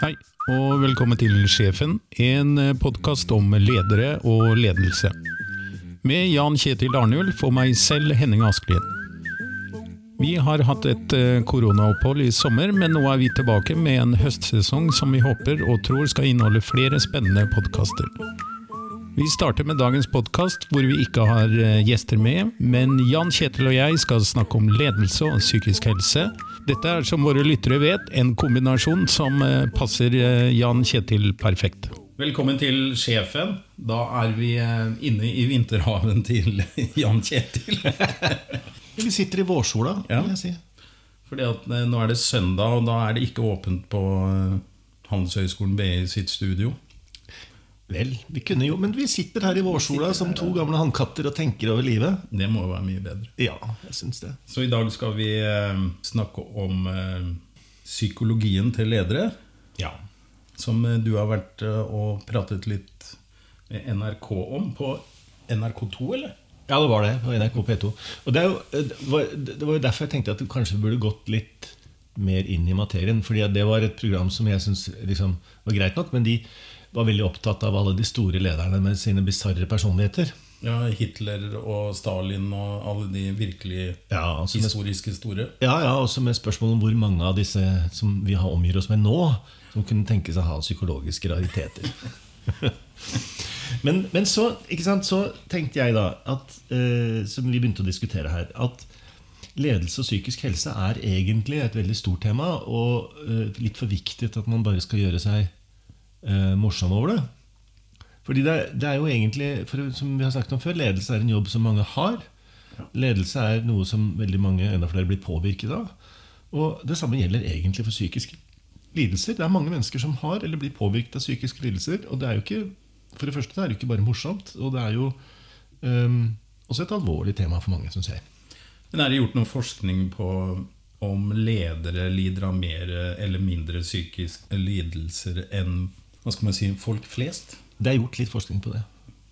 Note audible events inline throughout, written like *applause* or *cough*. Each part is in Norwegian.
Hei, og velkommen til Sjefen, en podkast om ledere og ledelse. Med Jan Kjetil Arnulf og meg selv, Henning Askelien. Vi har hatt et eh, koronaopphold i sommer, men nå er vi tilbake med en høstsesong som vi håper og tror skal inneholde flere spennende podkaster. Vi starter med dagens podkast, hvor vi ikke har eh, gjester med, men Jan Kjetil og jeg skal snakke om ledelse og psykisk helse. Dette er, som våre lyttere vet, en kombinasjon som eh, passer eh, Jan Kjetil perfekt. Velkommen til Sjefen. Da er vi inne i vinterhaven til *laughs* Jan Kjetil. *laughs* Vi sitter i vårsola, Ja. vil jeg si. Fordi at eh, nå er det søndag, og da er det ikke åpent på eh, Handelshøyskolen BI sitt studio. Vel, vi kunne jo, men vi sitter her i vårsola som to gamle hannkatter og tenker over livet. Det må jo være mye bedre. Ja, jeg synes det. Så i dag skal vi eh, snakke om eh, psykologien til ledere. Ja. Som eh, du har vært og pratet litt med NRK om på NRK2, eller? Ja, det var det på NRK P2. Og det, jo, det, var, det var jo derfor jeg tenkte at du kanskje burde gått litt mer inn i materien. fordi det var et program som jeg syns liksom var greit nok, men de var veldig opptatt av alle de store lederne med sine bisarre personligheter. Ja, Hitler og Stalin og alle de virkelig Ja, altså historiske store. ja, ja, også med spørsmål om hvor mange av disse som vi har omgir oss med nå, som kunne tenke seg å ha psykologiske rariteter. *laughs* men, men så, sant, så tenkte jeg da, at, eh, som vi begynte å diskutere her, at ledelse og psykisk helse er egentlig et veldig stort tema, og eh, litt for viktig til at man bare skal gjøre seg eh, morsom over det. Fordi det, er- det er jo egentlig, for, som vi har snakket om før, ledelse er en jobb som mange har. Ledelse er noe som veldig mange, enda flere, blir påvirket av. Og det samme gjelder egentlig for psykiske lidelser. Det er mange mennesker som har eller blir påvirket av psykiske lidelser. Og det er jo ikke, for det første det er jo ikke bare morsomt, og det er jo um, også et alvorlig tema for mange, syns jeg. Men er det gjort noe forskning på om ledere lider av mer eller mindre psykiske lidelser enn hva skal man si, folk flest? Det er gjort litt forskning på det.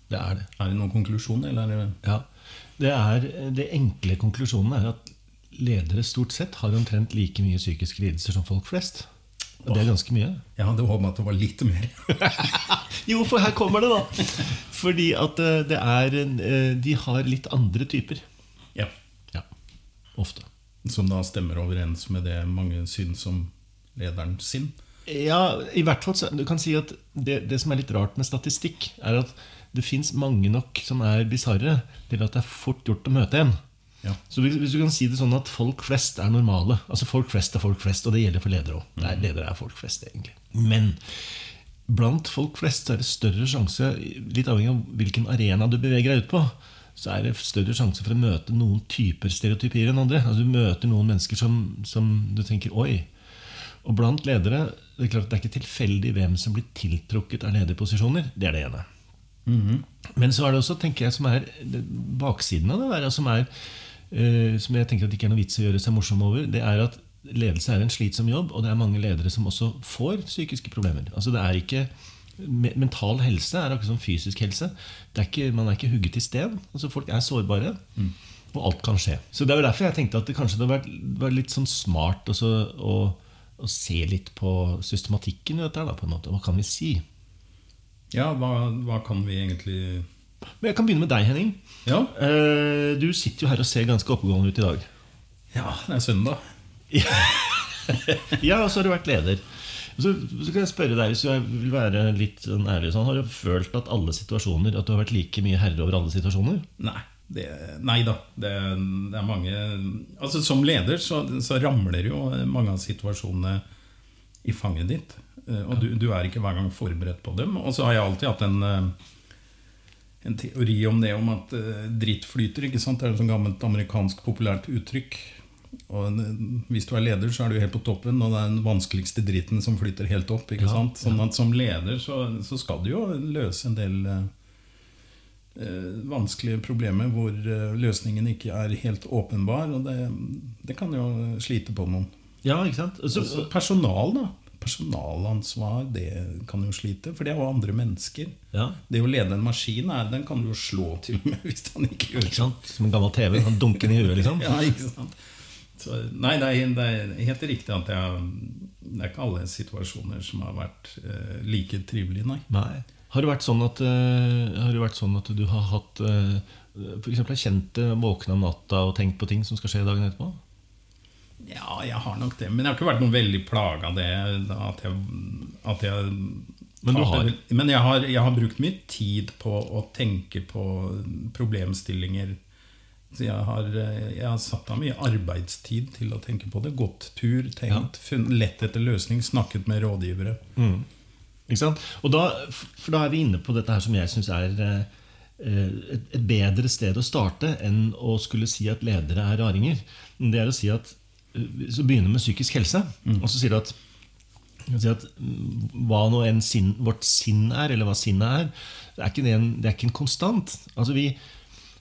Det er det. Er det noen konklusjon, eller er Ja, det, er, det enkle konklusjonen er at ledere stort sett har omtrent like mye psykiske lidelser som folk flest. Og det er ganske mye. Jeg hadde håpet at det var litt mer. *laughs* Jo, for her kommer det, da. Fordi at eh, det er eh, De har litt andre typer. Ja. Ja, ofte. Som da stemmer overens med det mange syns om lederen sin. Ja, i hvert fall så, Du kan si at det, det som er litt rart med statistikk, er at det fins mange nok som er bisarre til at det er fort gjort å møte en. Ja. Så hvis, hvis du kan si det sånn at folk flest er normale Altså folk flest er folk flest, og det gjelder for ledere òg. Ledere er folk flest, egentlig. Men blant folk flest er det større sjanse, litt avhengig av hvilken arena du beveger deg ut på, så er det større sjanse for å møte noen typer stereotypier enn andre. Altså Du møter noen mennesker som, som du tenker Oi. Og blant ledere det er klart at det er ikke tilfeldig hvem som blir tiltrukket av lederposisjoner. Det er det ene. Men så er det også, tenker jeg, som er baksiden av det der, som, er, uh, som jeg tenker at det ikke er noe vits i å gjøre seg morsom over, det er at ledelse er en slitsom jobb, og det er mange ledere som også får psykiske problemer. Altså det er ikke Mental helse er akkurat som fysisk helse. Det er ikke, man er ikke hugget i sten. Altså Folk er sårbare, og alt kan skje. Så Det er derfor jeg tenkte at det kanskje hadde vært, vært litt sånn smart også, å, å se litt på systematikken i dette. da, på en måte. Hva kan vi si? Ja, hva, hva kan vi egentlig Men Jeg kan begynne med deg, Henning. Ja, Eh, Du sitter jo her og ser ganske oppegående ut i dag. ja det er søndag. *laughs* Ja, og så har du vært leder. Så, så kan jeg spørre deg, hvis jeg vil være litt sånn ærlig sånn, Har du følt at alle situasjoner At du har vært like mye herre over alle situasjoner? Nei, det, nei da. Det, det er mange Altså Som leder så, så ramler jo mange av situasjonene i fanget ditt. Eh, Og du, du er ikke hver gang forberedt på dem. Og så har jeg alltid hatt en, eh, en teori om det om at eh, dritt flyter. ikke sant? Det er et sånt gammelt amerikansk populært uttrykk. Og Hvis du er leder, så er du helt på toppen, og det er den vanskeligste dritten som flyter helt opp. ikke sant? Sånn at Som leder så, så skal du jo løse en del vanskelige problemer hvor eh, løsningen ikke er helt åpenbar. Og det, det kan jo slite på noen. Ja, ikke sant? Så, Så personal, da. Personalansvar, det kan jo slite, for det er jo andre mennesker. ja, Det å lede en maskin, er, den kan du jo slå til og med *laughs* hvis han ikke gjør sant? Som en gammel TV. Han dunker den i huet, liksom. *laughs* Ja, ikke sant? Så, nei, det er, det er helt riktig at jeg, det er ikke alle situasjoner som har vært eh, like trivelige, nei. Nei. Har det vært sånn at, eh, har det vært sånn at du har hatt uh, F.eks. har kjent det, våkna om natta og tenkt på ting som skal skje dagen etterpå? Ja, jeg har nok det. Men jeg har ikke vært noe veldig plaga av det. At jeg, at jeg Men du har? Men jeg har, jeg har brukt mye tid på å tenke på problemstillinger. Så jeg har, jeg har satt av mye arbeidstid til å tenke på det. Gått tur, tenkt, funnet, lett etter løsning, snakket med rådgivere. Mm. Og da, for da er vi inne på dette her som jeg syns er eh, et, bedre sted å starte enn å skulle si at ledere er raringer. Det er å si at eh, Så begynner med psykisk helse, og så sier du at, sier at mm, hva nå enn sin, vårt sinn er, eller hva sinnet er, det er ikke, en, det er ikke en konstant. Altså vi,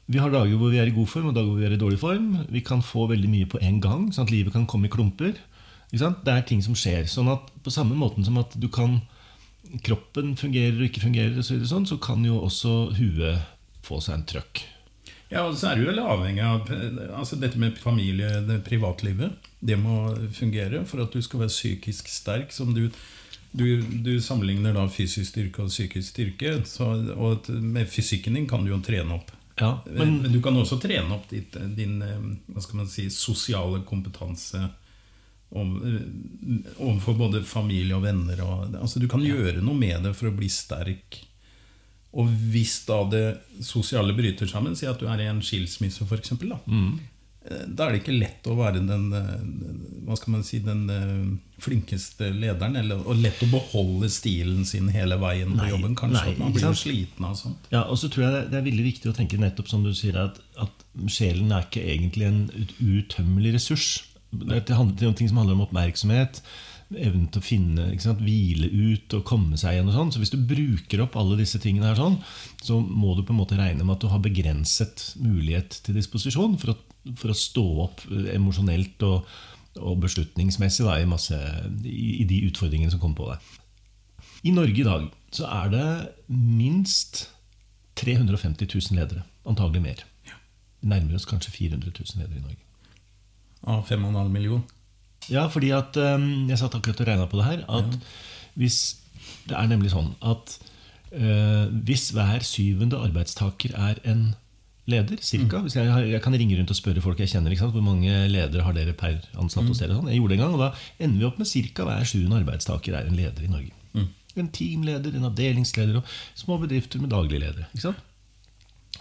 vi har dager hvor vi er i god form, og dager hvor vi er i dårlig form. Vi kan få veldig mye på en gang. sånn at Livet kan komme i klumper. Det er ting som skjer. sånn at På samme måten som at du kan kroppen fungerer og ikke fungerer, og så, videre sånn, så kan jo også huet få seg en trøkk. Ja, og så er du vel avhengig av altså Dette med familie, det privatlivet. Det må fungere for at du skal være psykisk sterk. Som du, du, du sammenligner da fysisk styrke og psykisk styrke. Så, og med fysikken din kan du jo trene opp. Ja, men, men, du kan også trene opp ditt, din hva skal man si, sosiale kompetanse overfor både familie og venner. Og, altså, du kan gjøre noe med det for å bli sterk. Og hvis da det sosiale bryter sammen, si at du er i en skilsmisse f.eks., da, mm. da er det ikke lett å være den, hva skal man si, den flinkeste lederen. Eller, og lett å beholde stilen sin hele veien på jobben. Kanskje nei, at man blir sliten av sånt. Ja, og så tror jeg det er veldig viktig å tenke nettopp som du sier, at, at sjelen er ikke egentlig en utømmelig ressurs. Det handler om ting som handler om oppmerksomhet, evnen til å finne, sant, hvile ut og komme seg igjen. og sånn. Så hvis du bruker opp alle disse tingene, her sånn, så må du på en måte regne med at du har begrenset mulighet til disposisjon for å, for å stå opp emosjonelt og, og beslutningsmessig da, i, masse, i, i de utfordringene som kommer på deg. I Norge i dag så er det minst 350 000 ledere. Antagelig mer. Vi nærmer oss kanskje 400 000 ledere i Norge av 5,5 million? Ja, fordi at um, jeg satt akkurat og regna på det her. At ja. hvis Det er nemlig sånn at uh, hvis hver syvende arbeidstaker er en leder, cirka mm. jeg, jeg, kan ringe rundt og spørre folk jeg kjenner hvor mange ledere har dere per ansatt mm. hos dere. Sånn. Jeg gjorde det en gang, og Da ender vi opp med ca. hver sjuende arbeidstaker er en leder i Norge. Mm. En teamleder, en avdelingsleder og små bedrifter med daglig ledere.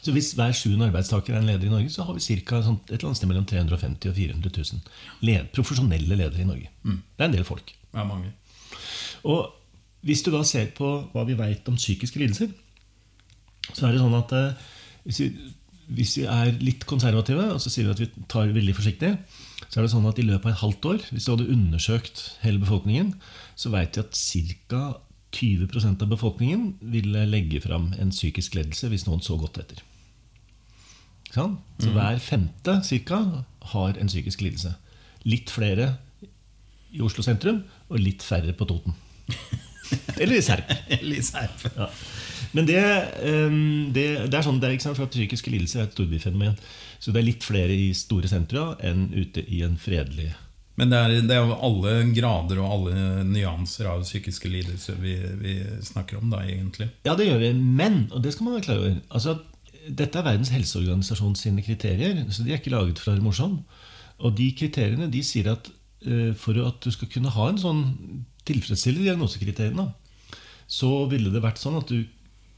Så hvis hver sjuende arbeidstaker er en leder i Norge, så har vi. Sånn, et eller annet sted mellom 350 og 400 000 led, profesjonelle ledere i Norge. Mm. Det er en del folk. Det er mange. Og hvis du da ser på hva vi veit om psykiske lidelser, så er det sånn at eh, hvis, vi, hvis, vi, er litt konservative, og så sier vi at vi tar veldig forsiktig, så er det sånn at i løpet av et halvt år, hvis du hadde undersøkt hele befolkningen, så veit vi at ca. 20% av befolkningen ville legge fram en psykisk ledelse hvis noen så godt etter. Sånn? Så mm. hver femte cirka, har en psykisk lidelse. Litt flere i Oslo sentrum, og litt færre på Toten. *laughs* Eller i Serp. Eller i Serp. Ja. Men det, um, det, det, er sånn det er ikke sant, for at psykiske lidelser er et storbyfenomen. Så det er litt flere i store sentra enn ute i en fredelig men det er, det er, jo alle grader og alle nyanser av psykiske lidelser vi, vi, snakker om da, egentlig. Ja, det gjør vi. Men, og det skal man være klar over altså, dette er Verdens helseorganisasjon sine kriterier, så de er ikke laget for å være morsom. Og de kriteriene de sier at uh, for at du skal kunne ha en sånn tilfredsstillende diagnosekriteriene, så ville det vært sånn at du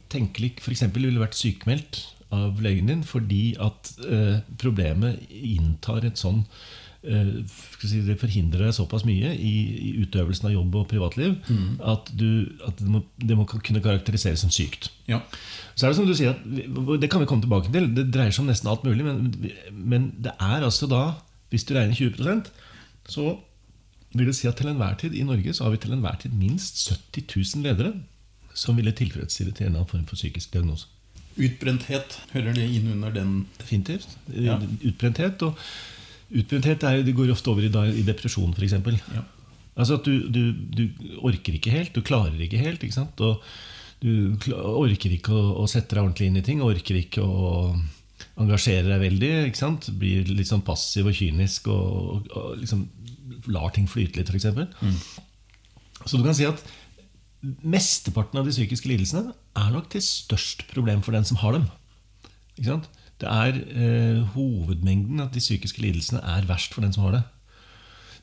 tenkelig f.eks. ville vært sykemeldt av legen din fordi at uh, problemet inntar et sånn si, Det forhindrer deg såpass mye i, i, utøvelsen av jobb og privatliv mm. at, du, at det, må, det, må, kunne karakteriseres som sykt. Ja. Så er Det som du sier, at, det kan vi komme tilbake til. Det dreier seg om nesten alt mulig. Men, men det er altså da, hvis du regner 20% så vil det si at til enhver tid i Norge så har vi til enhver tid minst 70 000 ledere som ville tilfredsstille til en eller annen form for psykisk diagnose. Utbrenthet, hører det inn under den? Definitivt. Ja. Utbrenthet. Og utbrenthet er, det går ofte over i, i depresjon, f.eks. Ja. Altså at du, du, du, orker ikke helt, du klarer ikke helt. ikke sant? Og du orker ikke å, å, sette deg ordentlig inn i ting. Orker ikke å engasjere deg veldig. ikke sant? Blir litt sånn passiv og kynisk og, og, og liksom lar ting flyte litt, f.eks. Mm. Så du kan si at mesteparten av de psykiske lidelsene er nok til størst problem for den som har dem. Ikke sant? Det er eh, Hovedmengden at de psykiske lidelsene er verst for den som har det.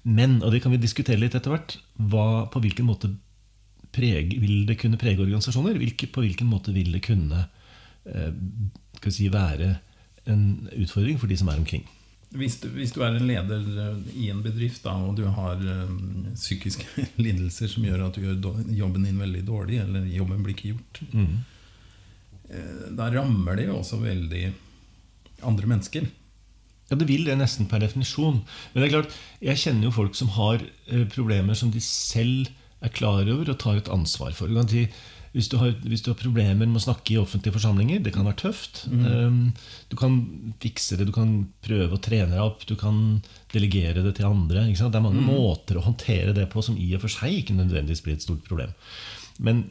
Men, og det kan vi diskutere litt etter hvert, hva, på hvilken måte preg, vil det kunne prege organisasjoner? Hvilke, på hvilken måte vil det kunne eh, si, være en utfordring for de som er omkring? Hvis du, hvis du, er en leder eh, i en bedrift da, og du har um, psykiske *laughs* lidelser som gjør at du gjør jobben din veldig dårlig, eller jobben blir ikke gjort, mm. da rammer det jo også veldig andre mennesker. Ja, Det vil det nesten per definisjon. Men det er klart, jeg kjenner jo folk som har eh, problemer som de selv er klar over og tar et ansvar for. Hvis, du har, hvis, du har, problemer med å snakke i offentlige forsamlinger, det kan være tøft. Mm. Um, du kan fikse det, du kan prøve å trene deg opp, du kan delegere det til andre. Det er mange mm. måter å håndtere det på som i og for seg ikke nødvendigvis blir et stort problem. Men,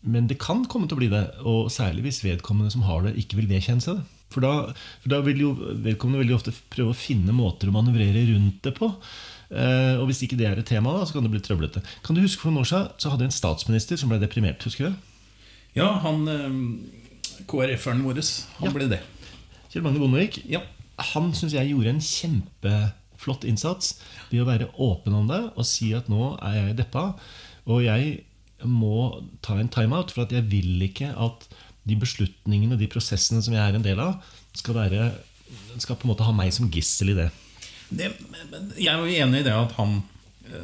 men det kan komme til å bli det, og særlig hvis vedkommende som har det, ikke vil vedkjenne seg det. For da, for da vil jo vedkommende veldig ofte prøve å finne måter å manøvrere rundt det på. Eh, og hvis ikke det er et tema, da, så kan det bli trøblete. Kan du huske For noen år siden så hadde en statsminister som ble deprimert. husker du? Ja, han eh, KrF-eren vår. Han ja. ble det. Kjell Magne Bondevik. Ja. Han syns jeg gjorde en kjempeflott innsats ved å være åpen om det og si at nå er jeg deppa, og jeg må ta en timeout, for at jeg vil ikke at de beslutningene de prosessene som jeg er en del av, skal, være, skal på en måte ha meg som gissel i det. det jeg er jo enig i det at han,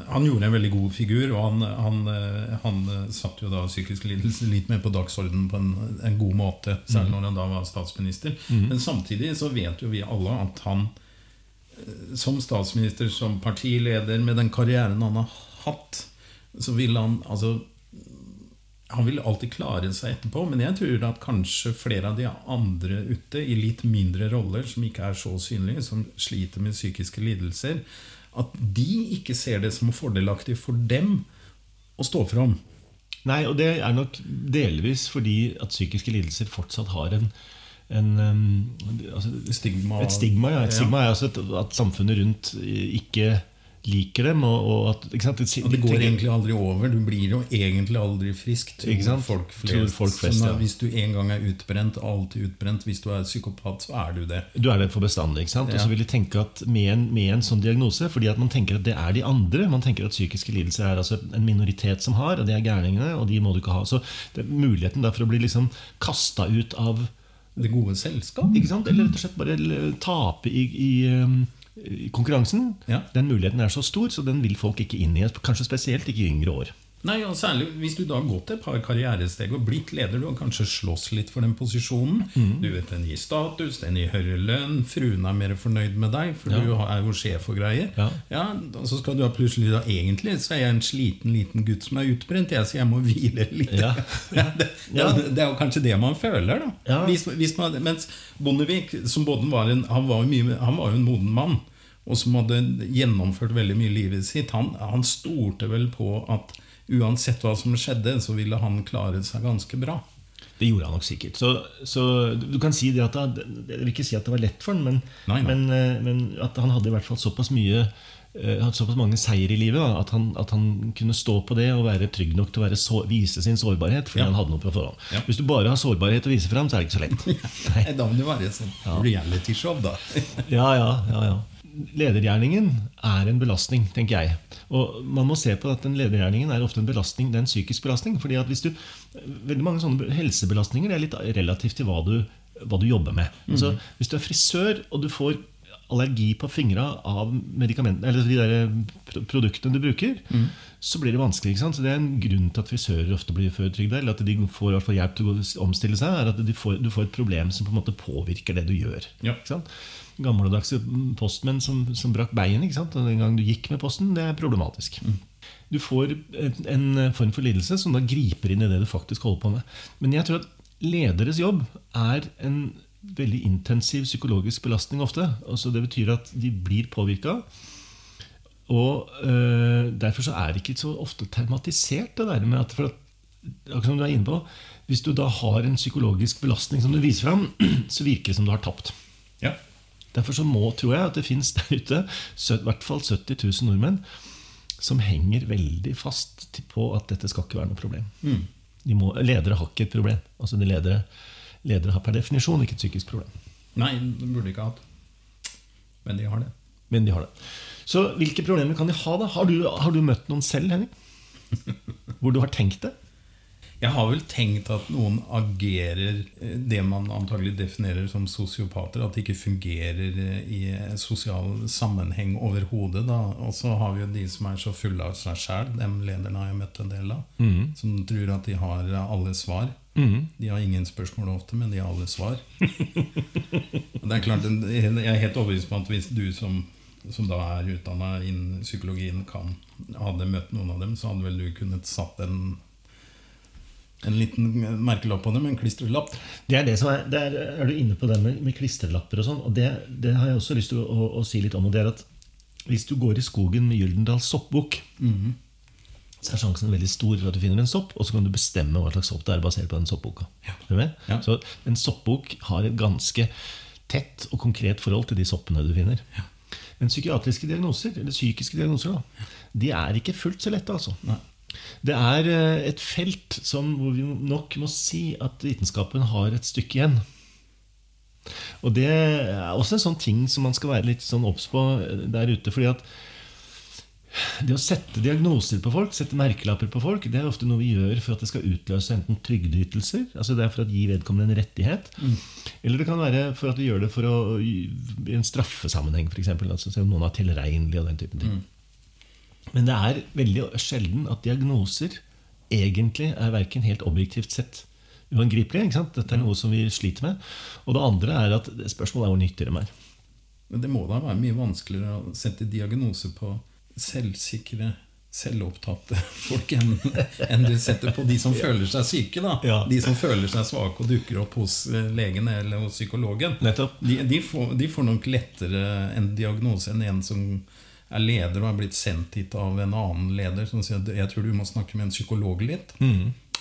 han gjorde en veldig god figur. Og han, han, han satt jo da psykisk lidelse litt mer på dagsordenen på en, en god måte, særlig mm. når han da var statsminister. Mm. Men samtidig så vet jo vi alle at han som statsminister, som partileder, med den karrieren han har hatt, så vil han altså han vil alltid klare seg etterpå, men jeg tror at kanskje flere av de andre ute, i litt mindre roller, som ikke er så synlige, som sliter med psykiske lidelser, at de ikke ser det som fordelaktig for dem å stå fram. Nei, og det er nok delvis fordi at psykiske lidelser fortsatt har en, en altså, stigma. Et stigma, ja. Et stigma er altså at samfunnet rundt ikke liker dem. Og, og at, det, og det går egentlig aldri over. Du blir jo egentlig aldri frisk, tror folk flest. Folk flest ja. Hvis du en gang er utbrent, alltid utbrent. Hvis du er psykopat, så er du det. Du er det for bestandig. sant? Ja. Og så vil de tenke at med en, med en, sånn diagnose, fordi at man tenker at det er de andre Man tenker at psykiske lidelser er altså en minoritet som har, og det er gærningene, og de må du ikke ha. Så det muligheten for å bli liksom kasta ut av det gode selskap. Sant? Eller rett og slett bare tape i, i um, konkurransen, ja. den muligheten er så stor, så den vil folk ikke inn i. Kanskje spesielt ikke i yngre år. Nei, og Særlig hvis du da har gått et par karrieresteg og blitt leder. Du har kanskje slåss litt for den posisjonen. Mm. Du vet Den gir status, den gir høyere lønn, fruen er mer fornøyd med deg, for ja. du er jo sjef og greier. Ja. ja. og Så skal du ha plutselig da Egentlig så er jeg en sliten liten gutt som er utbrent, jeg, så jeg må hvile litt. Ja. *laughs* det, det, er jo kanskje det man føler. da hvis, hvis man, Mens Bondevik, som både var en, han var mye, han var jo en moden mann og som hadde gjennomført veldig mye i livet sitt, han, han stolte vel på at uansett hva som skjedde, så ville han klare seg ganske bra. Det gjorde han nok sikkert. Så, så du kan si det at det, Jeg vil ikke si at det var lett for han, men, nei, nei. men, eh, men at han hadde i hvert fall såpass mye eh, hadde såpass mange seier i livet da, at, han, at, han, kunne stå på det og være trygg nok til å så, vise sin sårbarhet. Fordi ja. han hadde noe på forhånd ja. Hvis du bare har sårbarhet å vise fram, så er det ikke så lett. *laughs* Da må det være sånn ja. reality-show, da. ja, ja, ja, ja ledergjerningen er en belastning, tenker jeg. Og man må se på at den ledergjerningen er ofte en belastning, det er en psykisk belastning. fordi at hvis du, Veldig mange sånne helsebelastninger det er litt relativt til hva du, hva du jobber med. Mm. Altså, hvis du er frisør og du får allergi på fingra av eller de der produktene du bruker, mm. så blir det vanskelig. ikke sant? Så Det er en grunn til at frisører ofte blir fødetrygda, eller at de får hjelp til å omstille seg, er at får, du får et problem som på en måte påvirker det du gjør. Ja. ikke sant? gammeldagse postmenn som, som brakk bein. ikke sant? Den gang du gikk med posten, det er problematisk. Mm. Du får en form for lidelse som da griper inn i det du faktisk holder på med. Men jeg tror at lederes jobb er en veldig intensiv psykologisk belastning ofte. Altså det betyr at de blir påvirka. Og øh, Derfor så er det ikke så ofte tematisert, det der med at, for at akkurat som du er inne på, Hvis du da har en psykologisk belastning som du viser fram, *clears throat* så virker det som du har tapt. Ja. Derfor så må, tror jeg at det fins der ute i hvert fall 70 000 nordmenn som henger veldig fast på at dette skal ikke være noe problem. De må, ledere har ikke et problem. Altså de ledere, ledere har per definisjon ikke et psykisk problem. Nei, det burde de ikke hatt. Men de har det. Men de har det. Så hvilke problemer kan de ha, da? Har du, har du møtt noen selv, Henning? *laughs* Hvor du har tenkt det? Jeg har vel tenkt at noen agerer eh, det man antagelig definerer som sosiopater. At de ikke fungerer eh, i sosial sammenheng overhodet. Og så har vi jo de som er så fulle av seg sjæl. Dem lederne har jeg møtt en del av. Som tror at de har alle svar. De har ingen spørsmål ofte, men de har alle svar. *laughs* Det er klart, Jeg er helt overbevist om at hvis du som, som da er utdanna innen psykologien, kan, hadde møtt noen av dem, så hadde vel du kunnet satt en en liten merkelapp på dem, en klistrelapp. Det er det som er, det er, er du inne på det med, med klistrelapper og sånn. Og det, det har jeg også lyst til å, å, å si litt om. Og det er at hvis du går i skogen med Gyldendals soppbok, så er sjansen veldig stor for at du finner en sopp, og så kan du bestemme hva slags sopp det er basert på den soppboka. Ja. Ja. Så en soppbok har et ganske tett og konkret forhold til de soppene du finner. Men psykiatriske diagnoser, eller psykiske diagnoser, da, de er ikke fullt så lette. altså. Nei. Det er eh, et felt som, hvor vi nok må si at vitenskapen har et stykke igjen. Og det er også en sånn ting som man skal være litt sånn obs på eh, der ute. fordi at det å sette diagnoser på folk, sette merkelapper på folk, det er ofte noe vi gjør for at det skal utløse enten trygdeytelser, altså det er for å gi vedkommende en rettighet, eller det kan være for at vi gjør det for å, i en straffesammenheng, f.eks. Altså, se om noen er tilregnelig og den typen ting. Men det er veldig sjelden at diagnoser egentlig er verken helt objektivt sett uangripelige. ikke sant? Dette er noe som vi sliter med. Og det andre er at spørsmålet er hvor nyttig de er. Men det må da være mye vanskeligere å sette diagnose på selvsikre, selvopptatte folk enn en du setter på de som føler seg syke. da. De som føler seg svake og dukker opp hos eh, legen eller hos psykologen. De, de, får, de får nok lettere en diagnose enn en som er leder og har blitt sendt hit av en annen leder som sier at jeg tror du må snakke med en psykolog litt.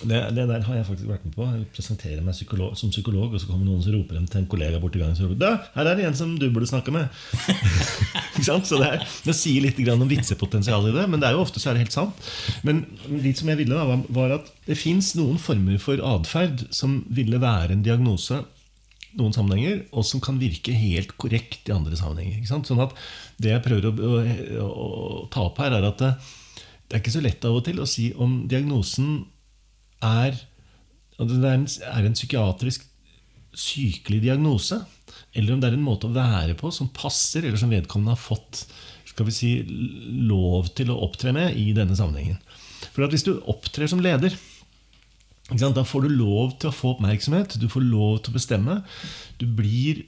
Det, det der har jeg faktisk vært med på. Jeg presenterer meg psykolog, som psykolog, og så kommer noen som roper dem til en kollega borti gangen. Så da, her er det en som du burde snakke med. *laughs* Så det, er, det sier litt om vitsepotensial i det, men det er jo ofte så er det helt sant. Men dit som jeg ville, da, var, at det fins noen former for atferd som ville være en diagnose noen sammenhenger, og som kan virke helt korrekt i andre sammenhenger. Sånn at Det jeg prøver å, å, å ta opp her, er at det, det er ikke så lett av og til å si om diagnosen er, er en, er en psykiatrisk sykelig diagnose, eller om det er en måte å være på som passer, eller som vedkommende har fått skal vi si, lov til å opptre med i denne sammenhengen. For at Hvis du opptrer som leder, da får du lov til å få oppmerksomhet, du får lov til å bestemme. Du blir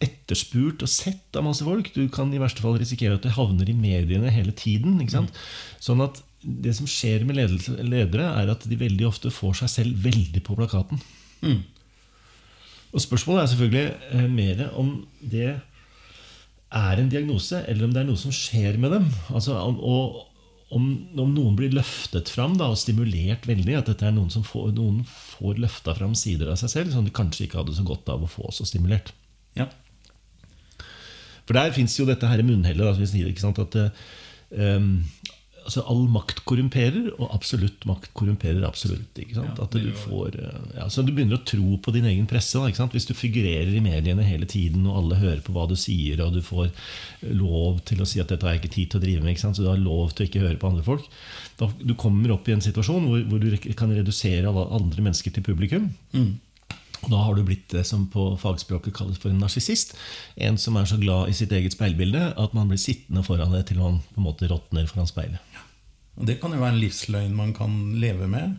etterspurt og sett av masse folk. Du kan i verste fall risikere at det havner i mediene hele tiden. Ikke sant? Sånn at det som skjer med ledelse, ledere, er at de veldig ofte får seg selv veldig på plakaten. Og spørsmålet er selvfølgelig eh, mer om det er en diagnose, eller om det er noe som skjer med dem. Altså, og om, om noen blir løftet fram da, og stimulert veldig, at dette er noen som får, noen får løfta fram sider av seg selv som de kanskje ikke hadde så godt av å få så stimulert. Ja. For der fins jo dette her munnhellet. Da, som vi sier, ikke sant, at eh, um, altså All makt korrumperer, og absolutt makt korrumperer absolutt. ikke sant? Ja, at du får, eh, ja, så du begynner å tro på din egen presse. Da, ikke sant? Hvis du figurerer i mediene hele tiden, og alle hører på hva du sier, og du får lov til å si at dette har jeg ikke tid til å drive med, ikke sant? så du har lov til å ikke høre på andre folk da, Du kommer opp i en situasjon hvor, hvor du kan redusere alle andre mennesker til publikum. Og da har du blitt det som på fagspråket kalles for en narsissist. En som er så glad i sitt eget speilbilde at man blir sittende foran det til man på en måte råtner foran speilet. Og det kan jo være en livsløgn man kan leve med.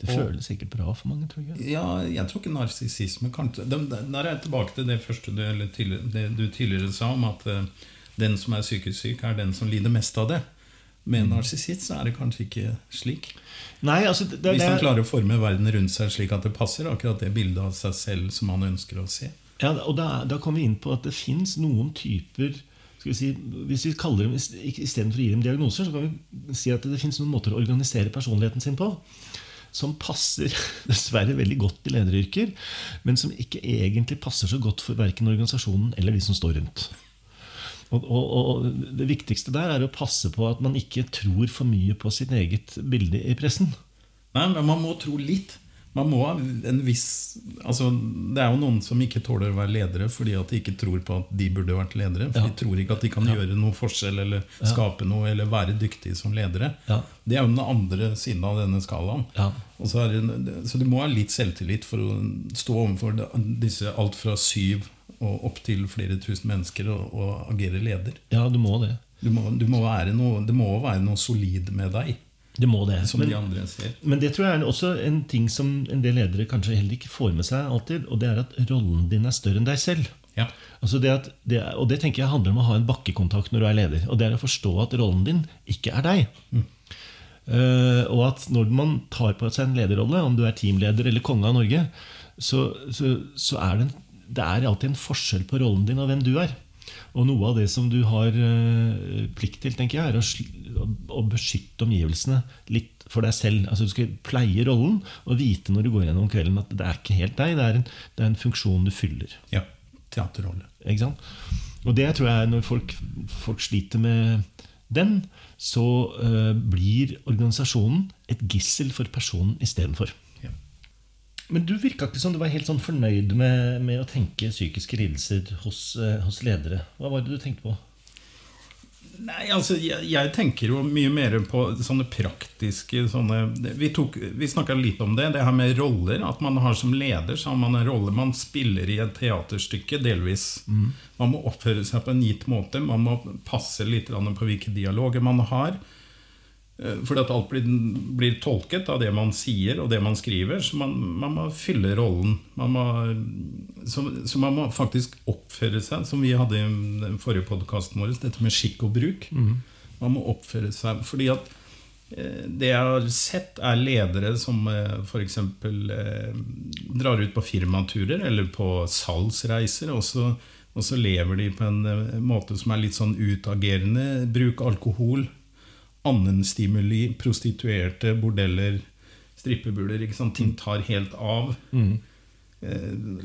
Det Og- føles sikkert bra for mange, tror jeg. Ja, jeg tror ikke narsissisme kanskje dem- Der er jeg tilbake til det første du, eller det du tidligere sa, om at eh, den som er psykisk syk, er den som lider mest av det. Med en narsissist så er det kanskje ikke slik. Nei, altså, det, det, Hvis han klarer å forme verden rundt seg slik at det passer akkurat det bildet av seg selv som han ønsker å se. ja, og da, da kommer vi inn på at det fins noen typer skal vi si, hvis vi kaller dem, Istedenfor å gi dem diagnoser, så kan vi si at det fins noen måter å organisere personligheten sin på. som passer *laughs* dessverre veldig godt i lederyrker, men som ikke egentlig passer så godt for verken organisasjonen eller de som står rundt. Og, og, og, Det viktigste der er å passe på at man ikke tror for mye på sitt eget bilde i pressen. Nei, men man må tro litt. Man må ha en viss altså, Det er jo noen som ikke tåler å være ledere fordi at de ikke tror på at de burde vært ledere. For Ja. de tror ikke at de kan Ja. gjøre noe forskjell eller skape noe eller være dyktige som ledere. Ja. Det er jo den andre siden av denne skalaen. Ja. Og så, er det, så du må ha litt selvtillit for å stå overfor disse alt fra syv og opp til flere tusen mennesker og, og agere leder. Ja, du må det. Du må, du må være noe, det må være noe solid med deg, Det må det. som Men- de andre ser. Men det tror jeg er også en ting som en del ledere kanskje heller ikke får med seg alltid, og det er at rollen din er større enn deg selv. Ja. Altså det at, det, og det tenker jeg handler om å ha en bakkekontakt når du er leder. Og det er å forstå at rollen din ikke er deg. Eh, og at når man tar på seg en lederrolle, om du er teamleder eller konge av Norge, så, så, så er det, en, det er alltid en forskjell på rollen din og hvem du er. Og noe av det som du har eh, plikt til, tenker jeg, er å, å, å beskytte omgivelsene litt for deg selv. Altså Du skal pleie rollen og vite når du går gjennom kvelden at det er ikke helt deg, det er en, det er en funksjon du fyller. ja. Teaterrolle. Ikke sant? Og det tror jeg når folk, folk sliter med den, så uh, blir organisasjonen et gissel for personen istedenfor. Men du virka ikke som du var helt sånn fornøyd med, med å tenke psykiske lidelser hos, eh, hos ledere. Hva var det du tenkte på? Nei, altså, jeg, jeg tenker jo mye mer på sånne praktiske sånne, Vi, tok- vi snakka litt om det, det her med roller. At man har som leder så har man en rolle man spiller i et teaterstykke, delvis. Man må oppføre seg på en gitt måte. Man må passe litt på hvilke dialoger man har. Eh, Fordi at alt blir, blir tolket av det man sier og det man skriver. Så man, man må fylle rollen. Man må, så, så man må faktisk oppføre seg, som vi hadde i den forrige podkasten vår, dette med skikk og bruk. Man må oppføre seg. Fordi at eh, det jeg har sett, er ledere som f.eks. Eh, drar ut på firmaturer eller på salgsreiser. Og så, og så lever de på en eh, måte som er litt sånn utagerende. Bruk alkohol annen stimuli, prostituerte, bordeller, strippebuler. Ikke sant? Ting tar helt av. Mm.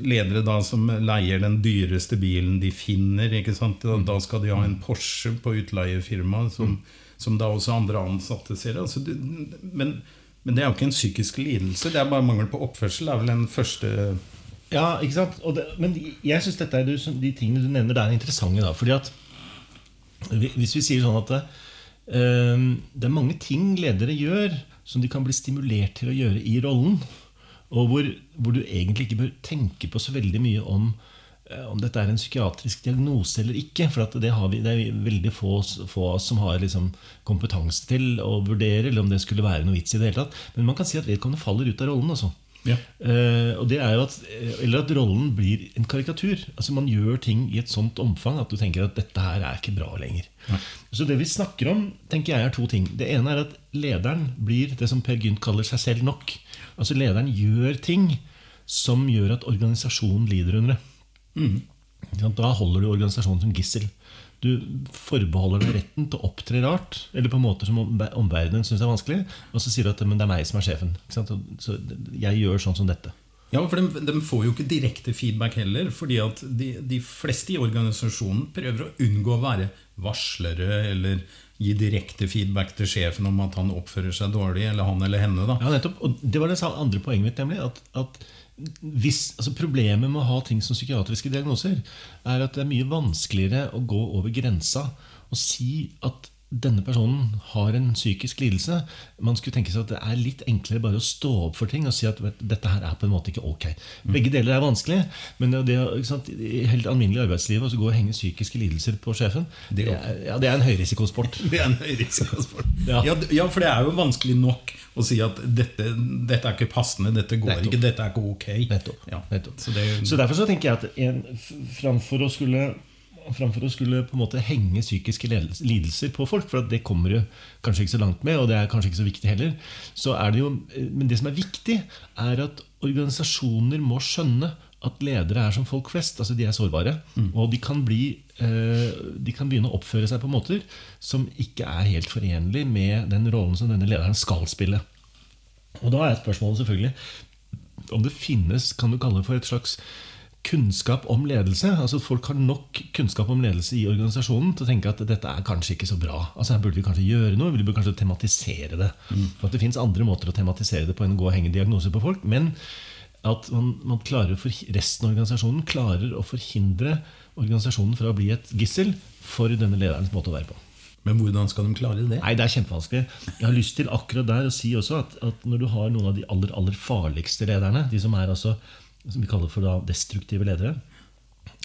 Ledere da som leier den dyreste bilen de finner. Ikke sant? Da, da skal de ha en Porsche på utleiefirma, som, som da også andre ansatte ser. Altså, det, men, men det er jo ikke en psykisk lidelse, det er bare mangel på oppførsel. Det er vel den første Ja, ikke sant? Og det, men jeg syns de tingene du nevner, der er interessante. da, fordi at Hvis vi sier sånn at det, eh, er mange ting ledere gjør som de kan bli stimulert til å gjøre i rollen, og hvor, hvor du egentlig ikke bør tenke på så veldig mye om eh, om dette er en psykiatrisk diagnose eller ikke. For det, vi, det er veldig få, få som har liksom kompetanse til å vurdere, eller om det skulle være noe vits i det hele tatt. Men man kan si at vedkommende faller ut av rollen. Altså. Ja. Uh, og det er jo at, eller at rollen blir en karikatur. Altså Man gjør ting i et sånt omfang at du tenker at dette her er ikke bra lenger. Så det vi snakker om, tenker jeg er to ting. Det ene er at lederen blir det som Per Gynt kaller seg selv nok. Altså Lederen gjør ting som gjør at organisasjonen lider under det. Mm. Da holder du organisasjonen som gissel. Du forbeholder deg retten til å opptre rart, eller på måter som omverdenen syns er vanskelig, og så sier du at men det er meg som er sjefen. Så jeg gjør sånn som dette. Ja, for de, de får jo ikke direkte feedback heller. fordi at de, de fleste i organisasjonen prøver å unngå å være varslere eller gi direkte feedback til sjefen om at han oppfører seg dårlig, eller han eller henne. da. Ja, nettopp. Og det var det andre poenget mitt, nemlig. At, at hvis, altså Problemet med å ha ting som psykiatriske diagnoser er at det er mye vanskeligere å gå over grensa og si at denne personen har en psykisk lidelse. Man skulle tenke seg at det er litt enklere bare å stå opp for ting og si at vet, dette her er på en måte ikke ok. Begge deler er vanskelig, men det, sant, i helt alminnelig arbeidsliv å gå og henge psykiske lidelser på sjefen, det er, ja, det er en høyrisikosport. *laughs* Det er en høyrisikosport. *laughs* Ja. Ja. for det er jo vanskelig nok å si at dette, dette er ikke passende, dette går Nettopp. ikke, dette er ikke ok. Nettopp. Ja. Nettopp. Så det, Så derfor så tenker jeg at en, framfor å skulle Framfor å skulle på en måte henge psykiske lidelser på folk, for det kommer du kanskje ikke så langt med, og det er kanskje ikke så viktig heller, så er det jo Men det som er viktig, er at organisasjoner må skjønne at ledere er som folk flest. altså De er sårbare. Og de kan, bli, eh, de kan begynne å oppføre seg på måter som ikke er helt forenlig med den rollen som denne lederen skal spille. Og da er spørsmålet selvfølgelig om det finnes kan du kalle det for et slags kunnskap om ledelse. altså Folk har nok kunnskap om ledelse i organisasjonen til å tenke at dette er kanskje ikke så bra. altså Her burde vi kanskje gjøre noe. Vi burde kanskje tematisere det. For at Det fins andre måter å tematisere det på enn å gå og henge diagnoser på folk. Men at man, man klarer for, resten av organisasjonen klarer å forhindre organisasjonen fra å bli et gissel for denne lederens måte å være på. Men hvordan skal de klare det? Nei, Det er kjempevanskelig. Jeg har lyst til akkurat der å si også at, at når du har noen av de aller, aller farligste lederne, de som er altså som vi kaller for da destruktive ledere.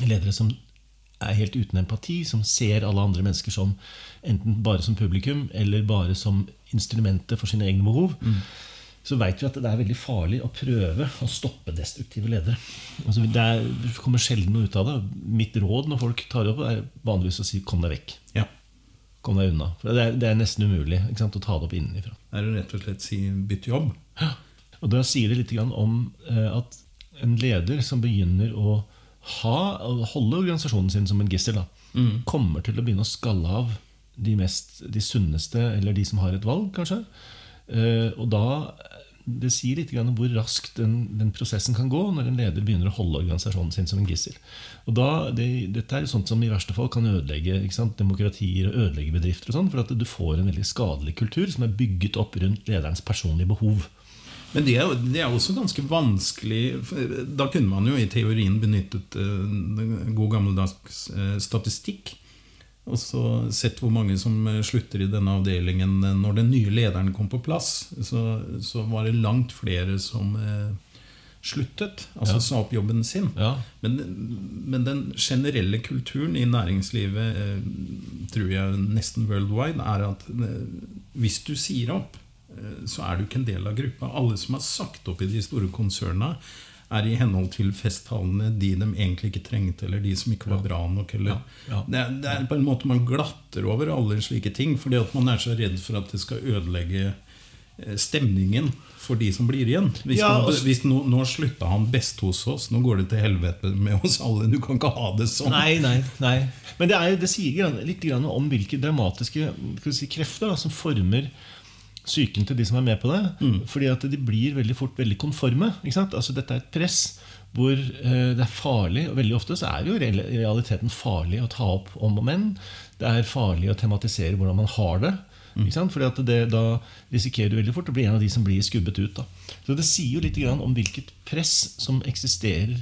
Ledere som er helt uten empati, som ser alle andre mennesker som enten bare som publikum eller bare som instrumentet for sine egne behov. Mm. Så veit vi at det er veldig farlig å prøve å stoppe destruktive ledere. Altså det, er, det, kommer sjelden noe ut av det. Mitt råd når folk tar det opp, er vanligvis å si 'kom deg vekk'. Ja. Kom deg unna. For det er, det er nesten umulig sant, å ta det opp innenfra. Det er rett og slett si 'bytt jobb'. Ja. Og da sier det litt om eh, at en leder som begynner å ha, holde organisasjonen sin som en gissel, mm. kommer til å begynne å skalle av de, mest, de sunneste, eller de som har et valg, kanskje. Uh, og da Det sier litt om hvor raskt den, den, prosessen kan gå når en leder begynner å holde organisasjonen sin som en gissel. Og da, det, Dette er sånt som i verste fall kan ødelegge demokratier og ødelegge bedrifter. og sånn, For at du får en veldig skadelig kultur som er bygget opp rundt lederens personlige behov. Men det er, det er, også ganske vanskelig Da kunne man jo i teorien benyttet uh, god gammeldags uh, statistikk. Og så sett hvor mange som eh, slutter i denne avdelingen når den nye lederen kom på plass. Så, så var det langt flere som sluttet, altså ja. sa opp jobben sin. Ja. Men, men, den generelle kulturen i næringslivet, tror jeg nesten worldwide, er at hvis du sier opp Eh, så er du ikke en del av gruppa. Alle som har sagt opp i de store konsernene, er i henhold til festtalene de de egentlig ikke trengte, eller de som ikke var bra nok. Ja. Det, er, på en måte Man glatter over alle slike ting, fordi at man er så redd for at det skal ødelegge eh, stemningen for de som blir igjen. Hvis, ja, nå, hvis nå, nå, slutta han best hos oss, nå går det til helvete med oss alle. Du kan ikke ha det sånn. Nei, nei, nei. Men det, er, det sier litt om hvilke dramatiske si, krefter da, som former psyken til de som er med på det. Mm. Fordi at de blir veldig fort veldig konforme. Altså Dette er et press hvor eh, det er farlig. Og veldig ofte så er det jo i realiteten farlig å ta opp om og men. Det er farlig å tematisere hvordan man har det. Mm. Fordi at det, Da risikerer du veldig fort å bli en av de som blir skubbet ut. Da. Så Det sier jo litt om hvilket press som eksisterer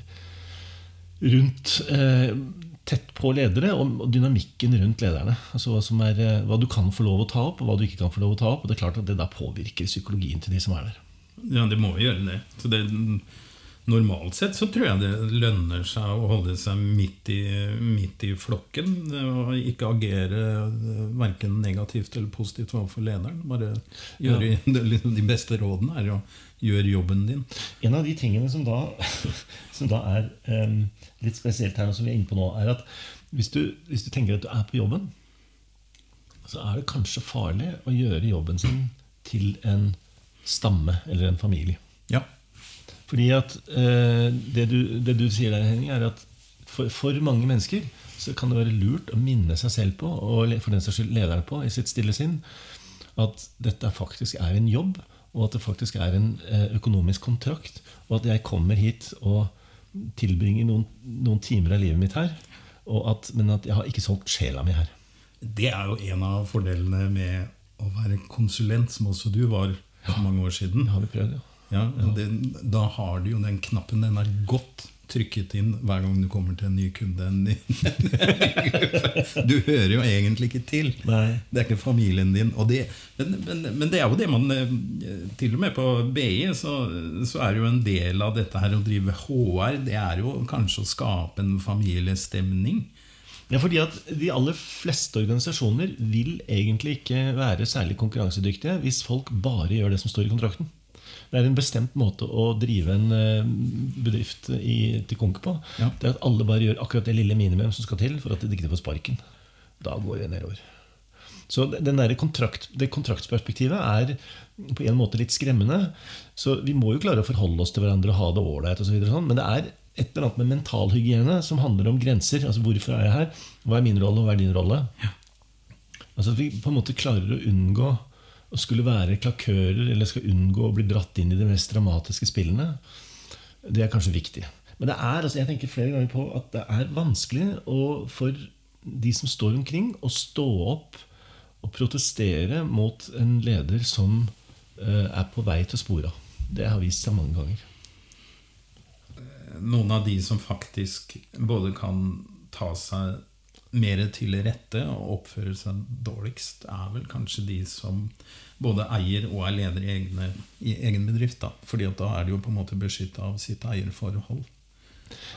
rundt eh, tett på ledere og dynamikken rundt lederne. Altså hva, er, eh, hva, du kan få lov å ta opp, og hva du ikke kan få lov å ta opp. og Det er klart at det da påvirker psykologien til de som er der. Ja, det må gjøre det. Så det Normalt sett så tror jeg det lønner seg å holde seg midt i, midt i flokken. Og ikke agere verken negativt eller positivt overfor lederen. Bare gjøre ja. de, beste rådene er å gjøre jobben din. En av de tingene som da, *laughs* som da er um, litt spesielt her, som vi er inne på nå, er at hvis du, hvis du, tenker at du er på jobben, så er det kanskje farlig å gjøre jobben sin til en stamme eller en familie. Ja. Fordi at uh, det, du, det, du, sier der, Henning, er at for, for, mange mennesker så kan det være lurt å minne seg selv på, og for den saks skyld lederen på, i sitt stille sinn, at dette faktisk er en jobb, og at det faktisk er en eh, økonomisk kontrakt, og at jeg kommer hit og tilbringer noen, noen, timer av livet mitt her, at, men at jeg har ikke solgt sjela mi her. Det er jo en av fordelene med å være konsulent, som også du var for mange år siden. Det har vi prøvd, ja. ja det, da har du jo den knappen. Den er godt trykket inn hver gang du kommer til en ny kunde. *laughs* du hører jo egentlig ikke til. Nei. Det er ikke familien din. Det, men, men, men, det er jo det man eh, Til og med på BI så, så, er jo en del av dette her å drive HR, det er jo kanskje å skape en familiestemning. Ja, fordi at De aller fleste organisasjoner vil egentlig ikke være særlig konkurransedyktige hvis folk bare gjør det som står i kontrakten. Det er en bestemt måte å drive en eh, bedrift i, til konk på. Ja. Det er at alle bare gjør akkurat det lille minimum som skal til for at de ikke får sparken. Da går det nedover. Så kontrakt, Det kontraktsperspektivet er på en måte litt skremmende. Så Vi må jo klare å forholde oss til hverandre og ha det ålreit. Sånn, men det er et eller annet med mentalhygiene som handler om grenser. altså Hvorfor er jeg her? Hva er min rolle, og hva er din rolle? Ja. Altså At vi på en måte klarer å unngå å skulle være klakører eller skal unngå å bli dratt inn i de mest dramatiske spillene, det er kanskje viktig. Men det er, altså jeg tenker flere ganger på at det er vanskelig å, for de som står omkring, å stå opp og protestere mot en leder som uh, er på vei til spora. Det har vist seg mange ganger. Noen av de som faktisk både kan ta seg mer til rette og oppfører seg dårligst, er vel kanskje de som både eier og er leder i, egne, i egen bedrift. Da. Fordi da er de jo på en måte beskytta av sitt eierforhold.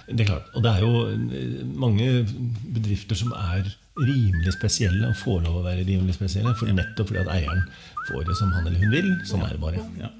Det er klart. Og det er jo eh, mange bedrifter som er rimelig spesielle og får lov å være rimelig spesielle for nettopp fordi at eieren får det som han eller hun vil. Sånn er det bare. Ja.